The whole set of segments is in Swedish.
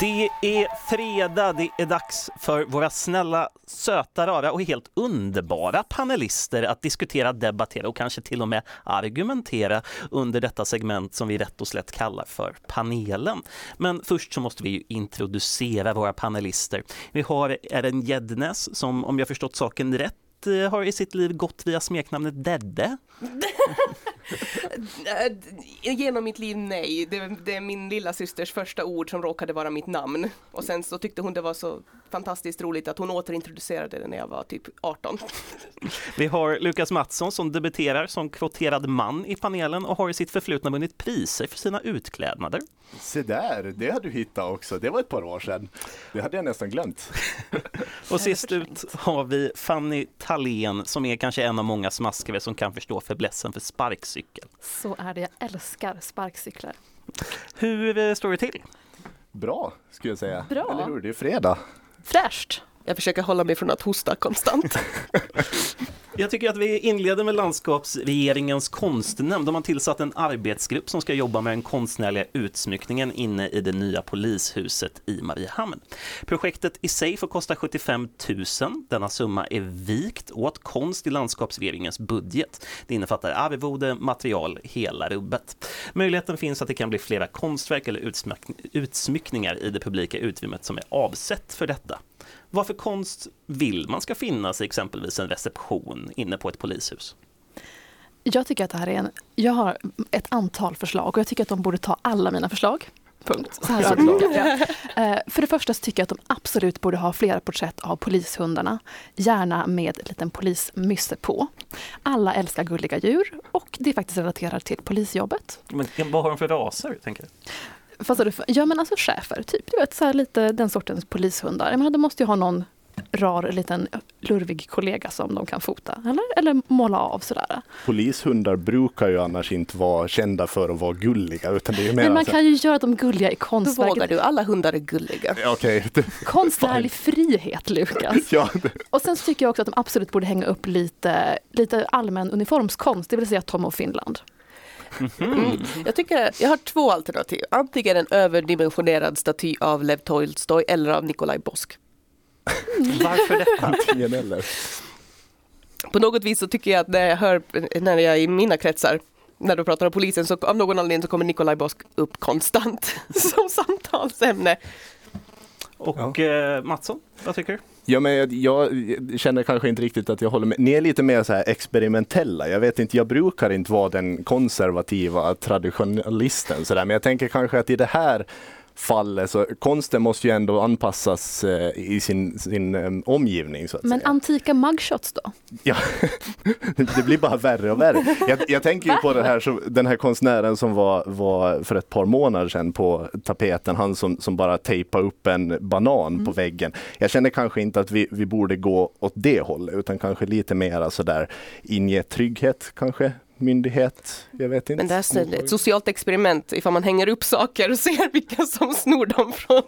Det är fredag, det är dags för våra snälla, söta, rara och helt underbara panelister att diskutera, debattera och kanske till och med argumentera under detta segment som vi rätt och slätt kallar för panelen. Men först så måste vi ju introducera våra panelister. Vi har Eren Gäddnes som, om jag förstått saken rätt, Eh, har i sitt liv gått via smeknamnet Dedde. Genom mitt liv, nej. Det, det är min lilla systers första ord som råkade vara mitt namn. Och sen så tyckte hon det var så fantastiskt roligt att hon återintroducerade det när jag var typ 18. Vi har Lukas Mattsson som debuterar som kvoterad man i panelen och har i sitt förflutna vunnit priser för sina utklädnader. Se där, det har du hittat också. Det var ett par år sedan. Det hade jag nästan glömt. Och sist ut har vi Fanny Tallén som är kanske en av många smaskare som kan förstå fäblessen för sparkcykel. Så är det, jag älskar sparkcyklar. Hur eh, står det till? Bra, skulle jag säga. Bra. Eller hur? Det är fredag. Fräscht! Jag försöker hålla mig från att hosta konstant. Jag tycker att vi inleder med landskapsregeringens konstnämnd. De har tillsatt en arbetsgrupp som ska jobba med den konstnärliga utsmyckningen inne i det nya polishuset i Mariehamn. Projektet i sig får kosta 75 000. Denna summa är vikt åt konst i landskapsregeringens budget. Det innefattar arvode, material, hela rubbet. Möjligheten finns att det kan bli flera konstverk eller utsmyckningar i det publika utrymmet som är avsett för detta. Vad för konst vill man ska finnas i exempelvis en reception inne på ett polishus? Jag tycker att det här är en... Jag har ett antal förslag och jag tycker att de borde ta alla mina förslag. Punkt. Så här ja. Eh, För det första så tycker jag att de absolut borde ha flera porträtt av polishundarna. Gärna med en liten polismysse på. Alla älskar gulliga djur och det är faktiskt relaterat till polisjobbet. Men vad har de för raser? Tänker jag? Fast du, ja men alltså schäfer, typ. Du vet, så här lite den sortens polishundar. Jag menar, de måste ju ha någon rar liten lurvig kollega som de kan fota. Eller, eller måla av sådär. Polishundar brukar ju annars inte vara kända för att vara gulliga utan det är mer Men man så- kan ju göra dem gulliga i Då konstverket. vågar du, alla hundar är gulliga. Okej, Konstnärlig frihet, Lukas. ja, Och sen tycker jag också att de absolut borde hänga upp lite, lite allmän uniformskonst, det vill säga Tom och Finland. Mm. Jag, tycker, jag har två alternativ. Antingen en överdimensionerad staty av Lev Tolstoj eller av Nikolaj Bosk. Varför detta? antingen eller. På något vis så tycker jag att när jag hör, när jag är i mina kretsar, när du pratar om polisen, så av någon anledning så kommer Nikolaj Bosk upp konstant som samtalsämne. Och eh, Mattsson, vad tycker du? Ja, men jag, jag känner kanske inte riktigt att jag håller med. Ni är lite mer så här experimentella. Jag vet inte, jag brukar inte vara den konservativa traditionalisten så där, men jag tänker kanske att i det här fallet så konsten måste ju ändå anpassas eh, i sin, sin eh, omgivning så att Men säga. antika mugshots då? Ja, det blir bara värre och värre. Jag, jag tänker ju på den här, den här konstnären som var, var för ett par månader sedan på tapeten. Han som, som bara tejpade upp en banan på väggen. Jag känner kanske inte att vi, vi borde gå åt det hållet utan kanske lite mer sådär inge trygghet kanske. Myndighet, jag vet inte. Men det är ett socialt experiment ifall man hänger upp saker och ser vilka som snor dem från,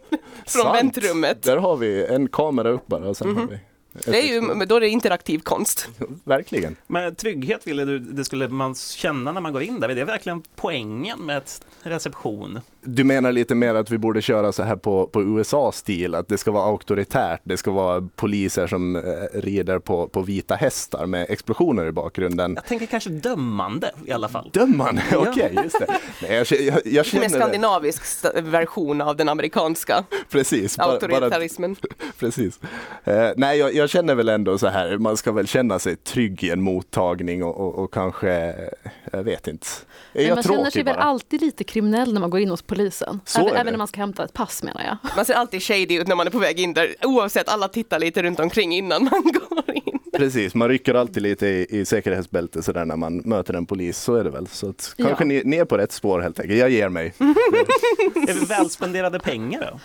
från Sant. väntrummet. Där har vi en kamera upp bara och sen har vi ett Det är ju, då är det interaktiv konst. Verkligen. Men trygghet ville du, det skulle man känna när man går in där. Det är verkligen poängen med reception. Du menar lite mer att vi borde köra så här på, på USA-stil, att det ska vara auktoritärt, det ska vara poliser som eh, rider på, på vita hästar med explosioner i bakgrunden. Jag tänker kanske dömande i alla fall. Dömande, Ja. okej, just det. Nej, jag, jag, jag känner det. skandinavisk version av den amerikanska Precis, bara, bara, auktoritarismen. precis. Eh, nej, jag, jag känner väl ändå så här, man ska väl känna sig trygg i en mottagning och, och, och kanske, eh, jag vet inte. Är Men jag man känner sig väl bara? alltid lite kriminell när man går in hos polisen. Så även, även när man ska hämta ett pass menar jag. Man ser alltid shady ut när man är på väg in där, oavsett alla tittar lite runt omkring innan man går in. Precis, man rycker alltid lite i, i säkerhetsbältet sådär när man möter en polis, så är det väl. Så att, Ja. kanske ni, ni är på rätt spår helt enkelt, jag ger mig. Är det välspenderade pengar då?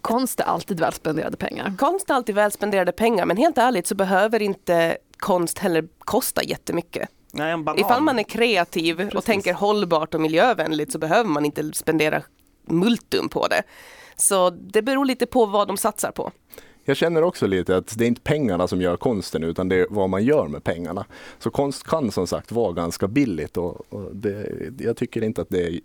Konst är alltid väl spenderade pengar. Konst är alltid väl spenderade pengar, men helt ärligt så behöver inte konst heller kosta jättemycket. Nej, en banan. Ifall man är kreativ och Precis. tänker hållbart och miljövänligt så behöver man inte spendera multum på det. Så det beror lite på vad de satsar på. Jag känner också lite att det är inte pengarna som gör konsten utan det är vad man gör med pengarna. Så konst kan som sagt vara ganska billigt och, och det, jag tycker inte att det är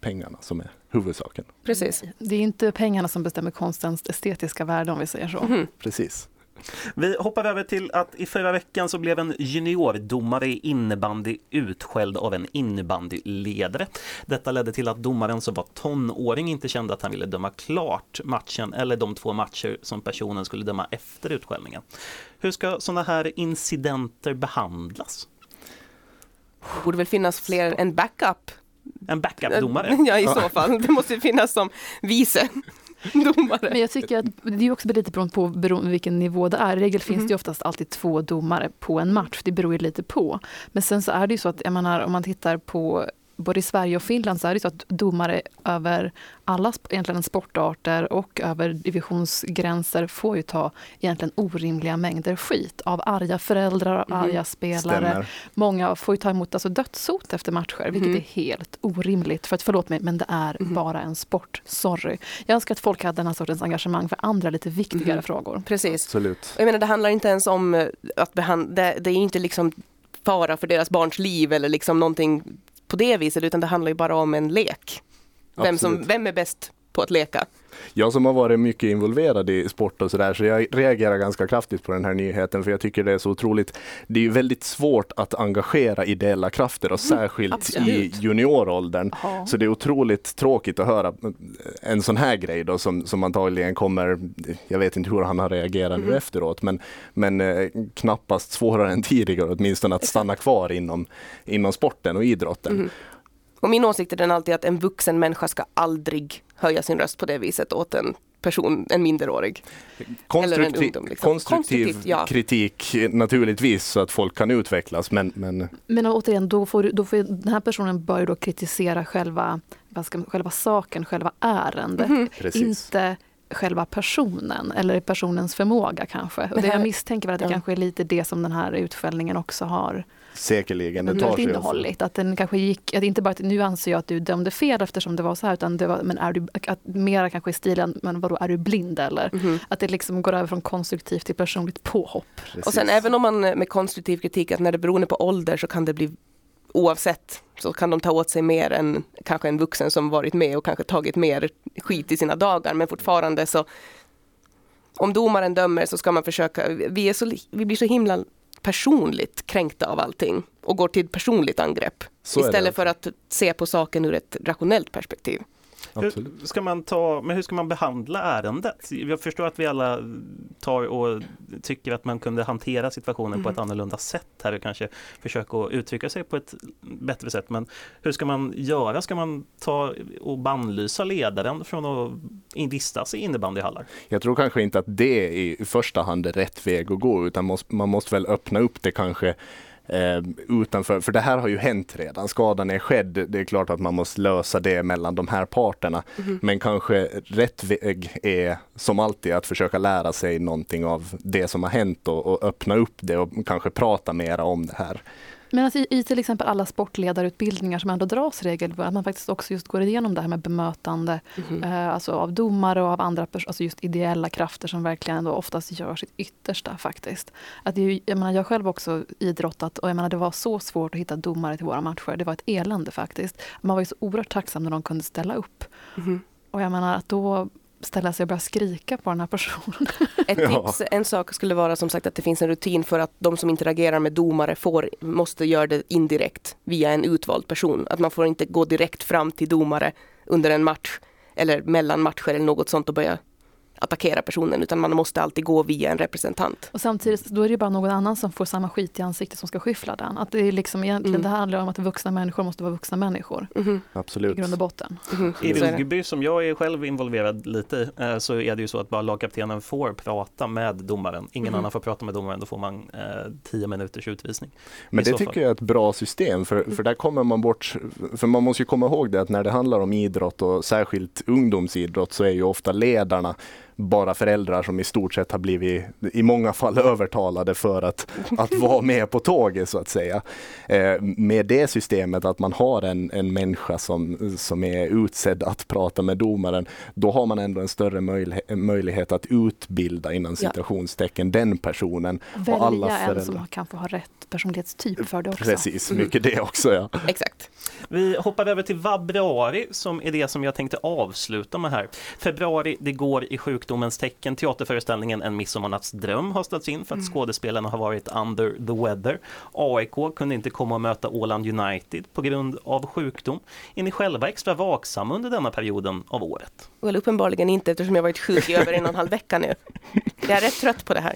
pengarna som är huvudsaken. Precis. Det är inte pengarna som bestämmer konstens estetiska värde om vi säger så. Mhm. Precis. Vi hoppar över till att i förra veckan så blev en juniordomare i innebandy utskälld av en innebandyledare. Detta ledde till att domaren som var tonåring inte kände att han ville döma klart matchen eller de två matcher som personen skulle döma efter utskällningen. Hur ska sådana här incidenter behandlas? Det borde väl finnas fler, en backup. En backup-domare? Ja, i så fall. Det måste ju finnas som vice domare. Men jag tycker att det är också lite beroende på beroende vilken nivå det är. I regel finns det ju oftast alltid två domare på en match. Det beror ju lite på. Men sen så är det ju så att, jag menar, om man tittar på både i Sverige och Finland så är det så att domare över alla egentligen sportarter och över divisionsgränser får ju ta egentligen orimliga mängder skit av arga föräldrar och Mhm. arga spelare. Stämmer. Många får ju ta emot alltså, dödshot efter matcher, vilket Mhm. är helt orimligt. För att förlåt mig, men det är Mhm. bara en sport. Sorry. Jag önskar att folk hade den här sortens engagemang för andra lite viktigare Mhm. frågor. Precis. Absolut. Jag menar, det handlar inte ens om eh, att behandla, det, det är inte liksom fara för deras barns liv eller liksom någonting på det viset, utan det handlar ju bara om en lek. Vem, som, vem är bäst på att leka? Jag som har varit mycket involverad i sport och sådär, så jag reagerar ganska kraftigt på den här nyheten, för jag tycker det är så otroligt. Det är ju väldigt svårt att engagera ideella krafter och särskilt i absolut. junioråldern. Ja. Så det är otroligt tråkigt att höra en sån här grej då som, som antagligen kommer, jag vet inte hur han har reagerat nu Mhm. efteråt, men, men eh, knappast svårare än tidigare åtminstone att stanna kvar inom, inom sporten och idrotten. Mhm. Och min åsikt är den alltid att en vuxen människa ska aldrig höja sin röst på det viset åt en person, en minderårig. Eller en Konstruktiv, ungdom, liksom. konstruktiv ja. kritik naturligtvis så att folk kan utvecklas men, men Men återigen, då får, då får den här personen bör då kritisera själva, vad ska, själva saken, själva ärendet. Precis. Inte själva personen eller personens förmåga kanske. Och det jag misstänker väl att det ja. kanske är lite det som den här utskällningen också har Säkerligen, det Mm. tar mm. sig. innehållit. Att den kanske gick, att inte bara att nu anser jag att du dömde fel eftersom det var så här, utan det var, men är du, att mera kanske i stilen, men vadå, är du blind eller? Mhm. Att det liksom går över från konstruktivt till personligt påhopp. Precis. Och sen även om man med konstruktiv kritik, att när det beror på ålder så kan det bli oavsett så kan de ta åt sig mer än kanske en vuxen som varit med och kanske tagit mer skit i sina dagar. Men fortfarande så om domaren dömer så ska man försöka, vi, är så, vi blir så himla personligt kränkta av allting och går till personligt angrepp Så istället för att se på saken ur ett rationellt perspektiv. Absolut. Hur ska man ta, men hur ska man behandla ärendet? Jag förstår att vi alla tar och tycker att man kunde hantera situationen på ett annorlunda sätt här och kanske försöka att uttrycka sig på ett bättre sätt. Men hur ska man göra? Ska man ta och bannlysa ledaren från att vistas i innebandyhallar? Jag tror kanske inte att det i första hand är rätt väg att gå utan man måste väl öppna upp det kanske eh, utanför, för det här har ju hänt redan. Skadan är skedd. Det är klart att man måste lösa det mellan de här parterna. Men kanske rätt väg är som alltid att försöka lära sig någonting av det som har hänt och, och öppna upp det och kanske prata mera om det här. Men alltså i, i till exempel alla sportledarutbildningar som ändå dras regelbundet, att man faktiskt också just går igenom det här med bemötande eh, alltså av domare och av andra alltså just ideella krafter som verkligen då oftast gör sitt yttersta faktiskt. Att det är jag, menar, jag själv också idrottat och jag menar, det var så svårt att hitta domare till våra matcher. Det var ett elände faktiskt. Man var ju så oerhört tacksam när de kunde ställa upp. Mhm. Och jag menar att då ställa sig och börja skrika på den här personen. Ett tips, en sak skulle vara som sagt att det finns en rutin för att de som interagerar med domare får, måste göra det indirekt via en utvald person. Att man får inte gå direkt fram till domare under en match eller mellan matcher eller något sånt och börja attackera personen utan man måste alltid gå via en representant. Och samtidigt då är det bara någon annan som får samma skit i ansiktet som ska skyffla den. Att det är liksom egentligen, Mm. det handlar om att vuxna människor måste vara vuxna människor i Absolut. grund och botten. mhm. I rugby som jag är själv involverad lite i eh, så är det ju så att bara lagkaptenen får prata med domaren. Ingen Mhm. annan får prata med domaren, då får man eh, tio minuters utvisning. Men i det tycker jag är ett bra system för, för där kommer man bort, för man måste ju komma ihåg det att när det handlar om idrott och särskilt ungdomsidrott så är ju ofta ledarna bara föräldrar som i stort sett har blivit i många fall övertalade för att, att vara med på tåget så att säga. Eh, med det systemet att man har en, en människa som, som är utsedd att prata med domaren, då har man ändå en större möjlighet, möjlighet att utbilda inom Ja. citationstecken den personen. Välja alla en föräldrar. som kanske har rätt personlighetstyp för det också. Precis, mycket det också ja. Exakt. Vi hoppar över till februari som är det som jag tänkte avsluta med här. Februari, det går i sjukdomens tecken. Teaterföreställningen En midsommarnattsdröm har ställts in för att skådespelarna har varit under the weather. AIK kunde inte komma och möta Åland United på grund av sjukdom. Är ni själva extra vaksamma under denna perioden av året? Väl uppenbarligen inte eftersom jag varit sjuk i över en och en halv vecka nu. Jag är rätt trött på det här.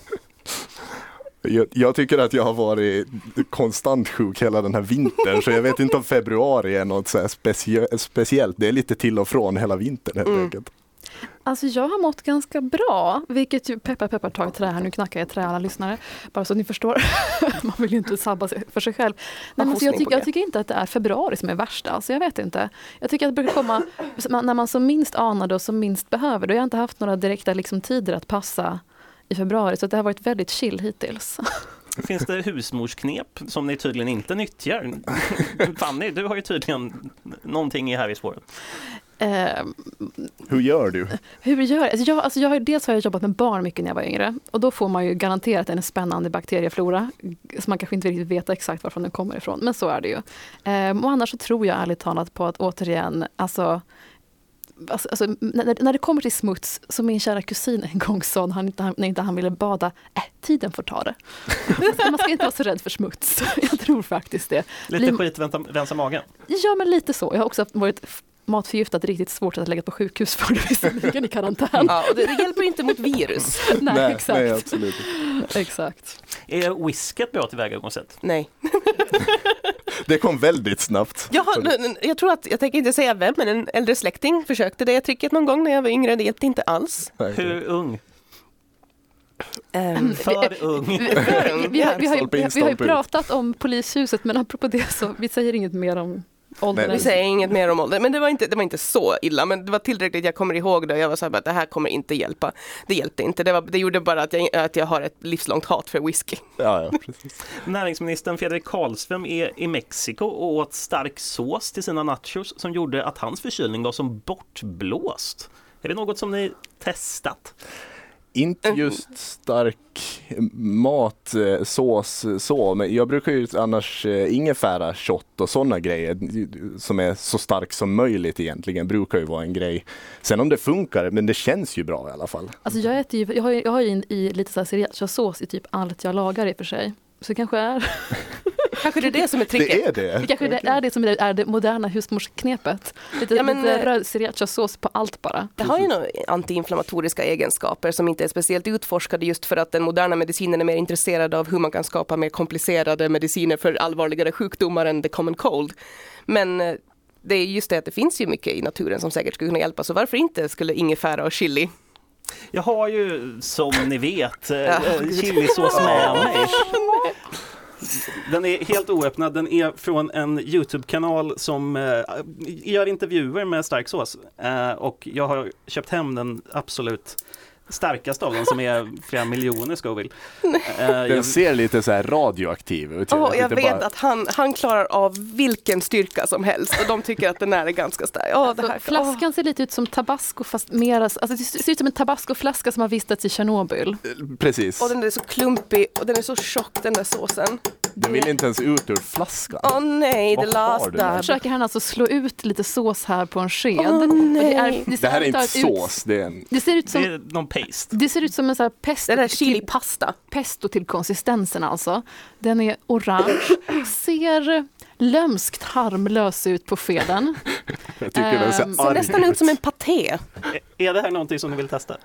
Jag, jag tycker att jag har varit konstant sjuk hela den här vintern så jag vet inte om februari är något så här specie- speciellt. Det är lite till och från hela vintern helt Mm. enkelt. Alltså jag har mått ganska bra, vilket ju peppar peppar tar i trä här, nu knackar jag trä alla lyssnare. Bara så att ni förstår, man vill ju inte sabba sig för sig själv. Nej, men så jag, tycker, jag tycker inte att det är februari som är värst, alltså jag vet inte. Jag tycker att det brukar komma när man som minst anar det och som minst behöver det. Jag har inte haft några direkta liksom, tider att passa i februari, så det har varit väldigt chill hittills. Finns det husmorsknep som ni tydligen inte nyttjar? Fanny, du har ju tydligen någonting i här i spåret. Eh, Hur gör du? Hur gör jag? Alltså jag, alltså jag dels har jag jobbat med barn mycket när jag var yngre och då får man ju garanterat en spännande bakterieflora. Så man kanske inte riktigt vet exakt varifrån den kommer ifrån, men så är det ju. Ehm, och annars så tror jag ärligt talat på att återigen, alltså Alltså, alltså, när, när det kommer till smuts, som min kära kusin en gång sa när, han inte, när inte han ville bada, äh, tiden får ta det. man ska inte vara så rädd för smuts. Jag tror faktiskt det. Lite Blir- skit, vänta, rensa magen. Ja, men lite så. Jag har också haft- varit matförgiftad riktigt svårt att lägga på sjukhus för det visserligen i karantän. Ja, och det, det hjälper inte mot virus. nej, exakt. nej, absolut. exakt. Är whisky ett bra tillvägagångssätt? Nej. Det kom väldigt snabbt. Jag, har, jag tror att, jag tänker inte säga vem, men en äldre släkting försökte det tricket någon gång när jag var yngre. Det hjälpte inte alls. Nej. Hur ung? Ehm, För ung? Vi, vi, har, vi, har, vi, har, ju- vi har ju pratat om polishuset men apropå det så vi säger inget mer om vi säger inget mer om ålder, men det var, inte, det var inte så illa. Men det var tillräckligt, jag kommer ihåg det. Jag var så här, bara, det här kommer inte hjälpa. Det hjälpte inte. Det, var, det gjorde bara att jag, att jag har ett livslångt hat för whisky. Ja, ja, precis. Näringsministern Fredrik Karlström är i Mexiko och åt stark sås till sina nachos som gjorde att hans förkylning var som bortblåst. Är det något som ni testat? Inte just stark mat, sås så, men jag brukar ju annars eh, ingefära shot och sådana grejer som är så stark som möjligt egentligen, brukar ju vara en grej. Sen om det funkar, men det känns ju bra i alla fall. Alltså jag, äter ju, jag har ju, jag har ju in i lite så här srirachasås i typ allt jag lagar i och för sig. Så det kanske är Kanske det är det som är tricket. Det är det. det, kanske det, är det som är, är det moderna husmorsknepet. Lite, Ja, men, lite eh, röd srirachasås på allt bara. Det har ju några antiinflammatoriska egenskaper som inte är speciellt utforskade just för att den moderna medicinen är mer intresserad av hur man kan skapa mer komplicerade mediciner för allvarligare sjukdomar än the common cold. Men eh, det är just det att det finns ju mycket i naturen som säkert skulle kunna hjälpa, så varför inte skulle ingefära och chili? Jag har ju som ni vet Ja. eh, chilisås med mig. Den är helt oöppnad, den är från en Youtube-kanal som eh, gör intervjuer med Starksås. Eh, och jag har köpt hem den absolut starkaste av dem som är flera miljoner Scoville. Eh, Den jag, ser lite så här radioaktiv ut. Åh, jag vet bara- att han, han klarar av vilken styrka som helst och de tycker att den är ganska stark. Åh, det här, flaskan ser lite ut som tabasco fast mer, alltså det ser ut som en tabascoflaska som har vistats i Tjernobyl. Precis. och den är så klumpig och den är så tjock den där såsen. Den vill inte ens ut ur flaskan. Åh nej, the Vad last dab. Försöker han alltså slå ut lite sås här på en sked. Åh, Och nej. ser Det här är inte ut- sås, det är en... Det ser ut det som, är någon paste. det ser ut som en så här pesto, Det där är till, chilipasta. pesto till konsistensen alltså. Den är orange, ser lömskt harmlös ut på skeden. Jag tycker den ser Ehm, Ser nästan ut som en paté. Är- det här någonting som ni vill testa?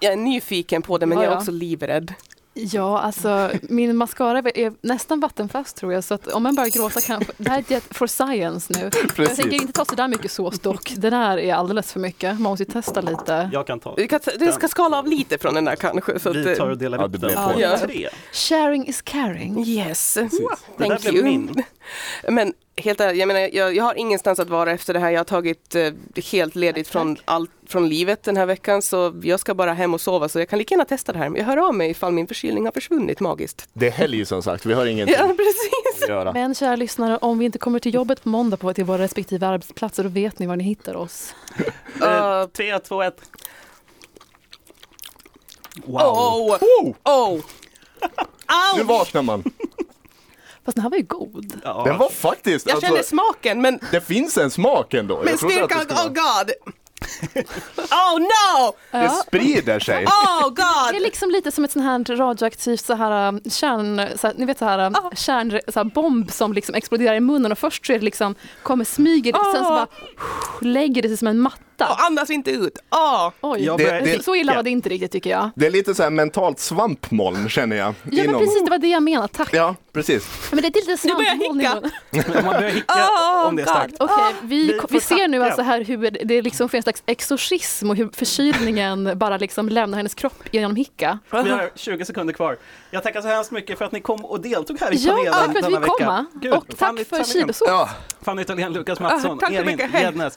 Jag är nyfiken på det men Ja, jag är också livrädd. Ja, alltså min mascara är nästan vattenfast tror jag, så att om man börjar gråta kanske... Det här är ett for science nu. Jag Precis. tänker inte ta så där mycket sås dock. Den här är alldeles för mycket. Man måste ju testa lite. Jag kan ta. Vi kan, det ska skala av lite från den där kanske. Så att, Vi tar och delar Ja, upp det den på på. tre. Sharing is caring. Yes, Det där thank blev you. min. Men helt ärligt, jag menar, jag, jag har ingenstans att vara efter det här. Jag har tagit eh, helt ledigt från allt från livet den här veckan så jag ska bara hem och sova så jag kan lika gärna testa det här. Men jag hör av mig ifall min förkylning har försvunnit magiskt. Det är helg som sagt, vi har ingenting Ja, precis. att göra. Men kära lyssnare, om vi inte kommer till jobbet på måndag på till våra respektive arbetsplatser, då vet ni var ni hittar oss. Eh, Uh, Tre, två, ett. Wow. oh, Oh, oh. nu vaknar man. Fast den här var ju god. Ja. Den var faktiskt, Jag känner alltså, smaken men, det finns en smak ändå. men styrkan, skulle oh god! Oh no! Det Ja. sprider sig. Oh Det är god! liksom lite som ett sånt här radioaktivt så här, um, kärn, så här, ni vet så här, Ah. kärn, så här bomb som liksom exploderar i munnen och först så är det liksom, kommer smyger, sen så bara lägger det sig som en matta. Och andas inte ut. Oh. Oj, Det- det- så illa var det inte riktigt tycker jag. Det är lite så här mentalt svampmoln känner jag. Ja men precis, det var det jag menade, tack. Ja, precis. Men det är lite Nu börjar jag svampmoln hicka. Man börjar hicka Oh, om det är starkt. Okej, vi, Vi vi, får ser nu alltså här hur det liksom sker en slags exorcism och hur förkylningen bara liksom lämnar hennes kropp genom hicka. Vi har 20 sekunder kvar. Jag tackar så hemskt mycket för att ni kom och deltog här i Ja, panelen tack för att vi denna vecka. Gud, och Fanny tack för. Ja, Fanny Thalén, Lukas Mattsson, Ah. Hej. Gednes.